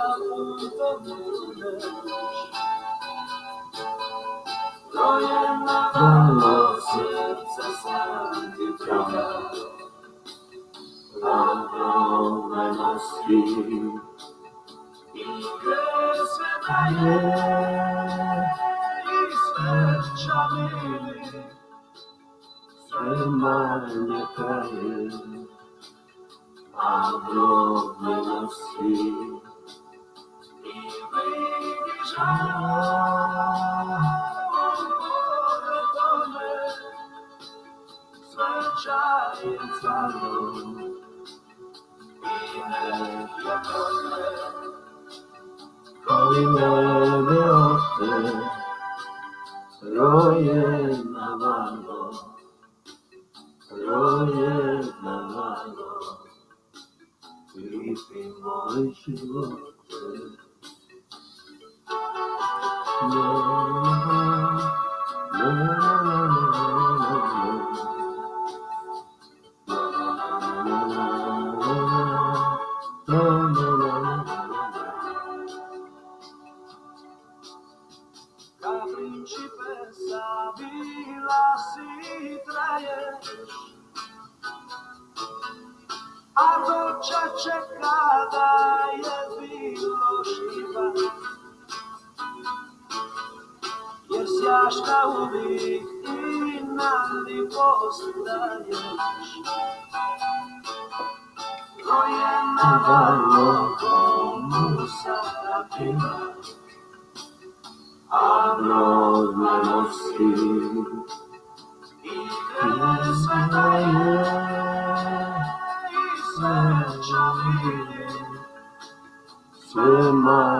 Zaputo budeš Rojena Kolejne osty roje na mało, roje na mało. Filipin, moje. Ador ceea ce cada e bine. Jer sjaška uvijek i na lipost daješ Rojena valo komu sada pima a brod me nosi. I gre sve daje i sve čamili sve manje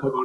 sam.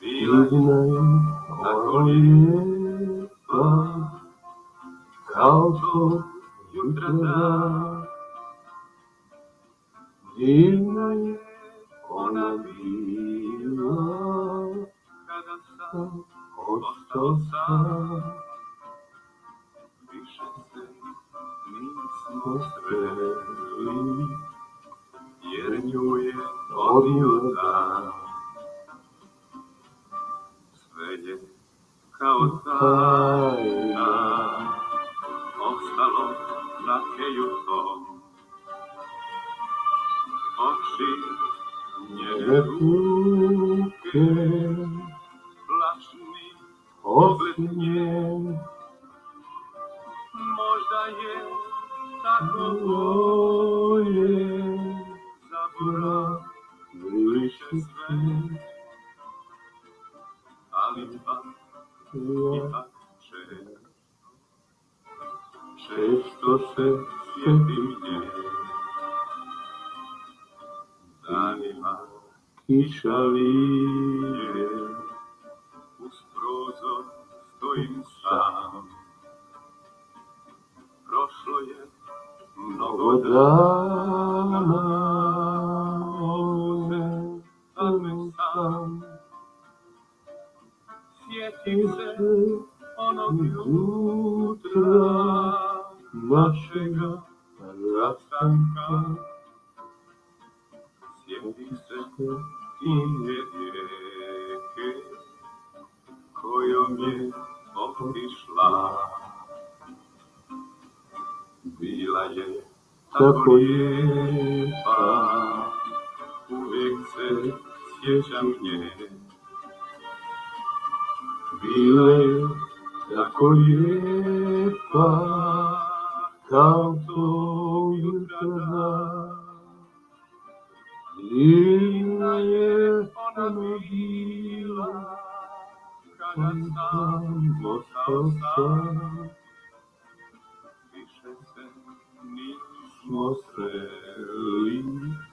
više postreli, jer na keju tom. Oči njene ruke, plašni obled nje, možda tako Bolje zaboraviti sve, ali ipak, ipak će. Često se sjetim nje, danima Kiša lije uz prozor stojim Świeci się ponownie jutra naszego rastanka. Się i nie wieki, koją mnie opiszla. Je tako lijepa, lijepa uvijek se sjećam nje. Bila je tako lijepa Kao to jutra Divna je ona bila kada sam ostao sam, više eh, se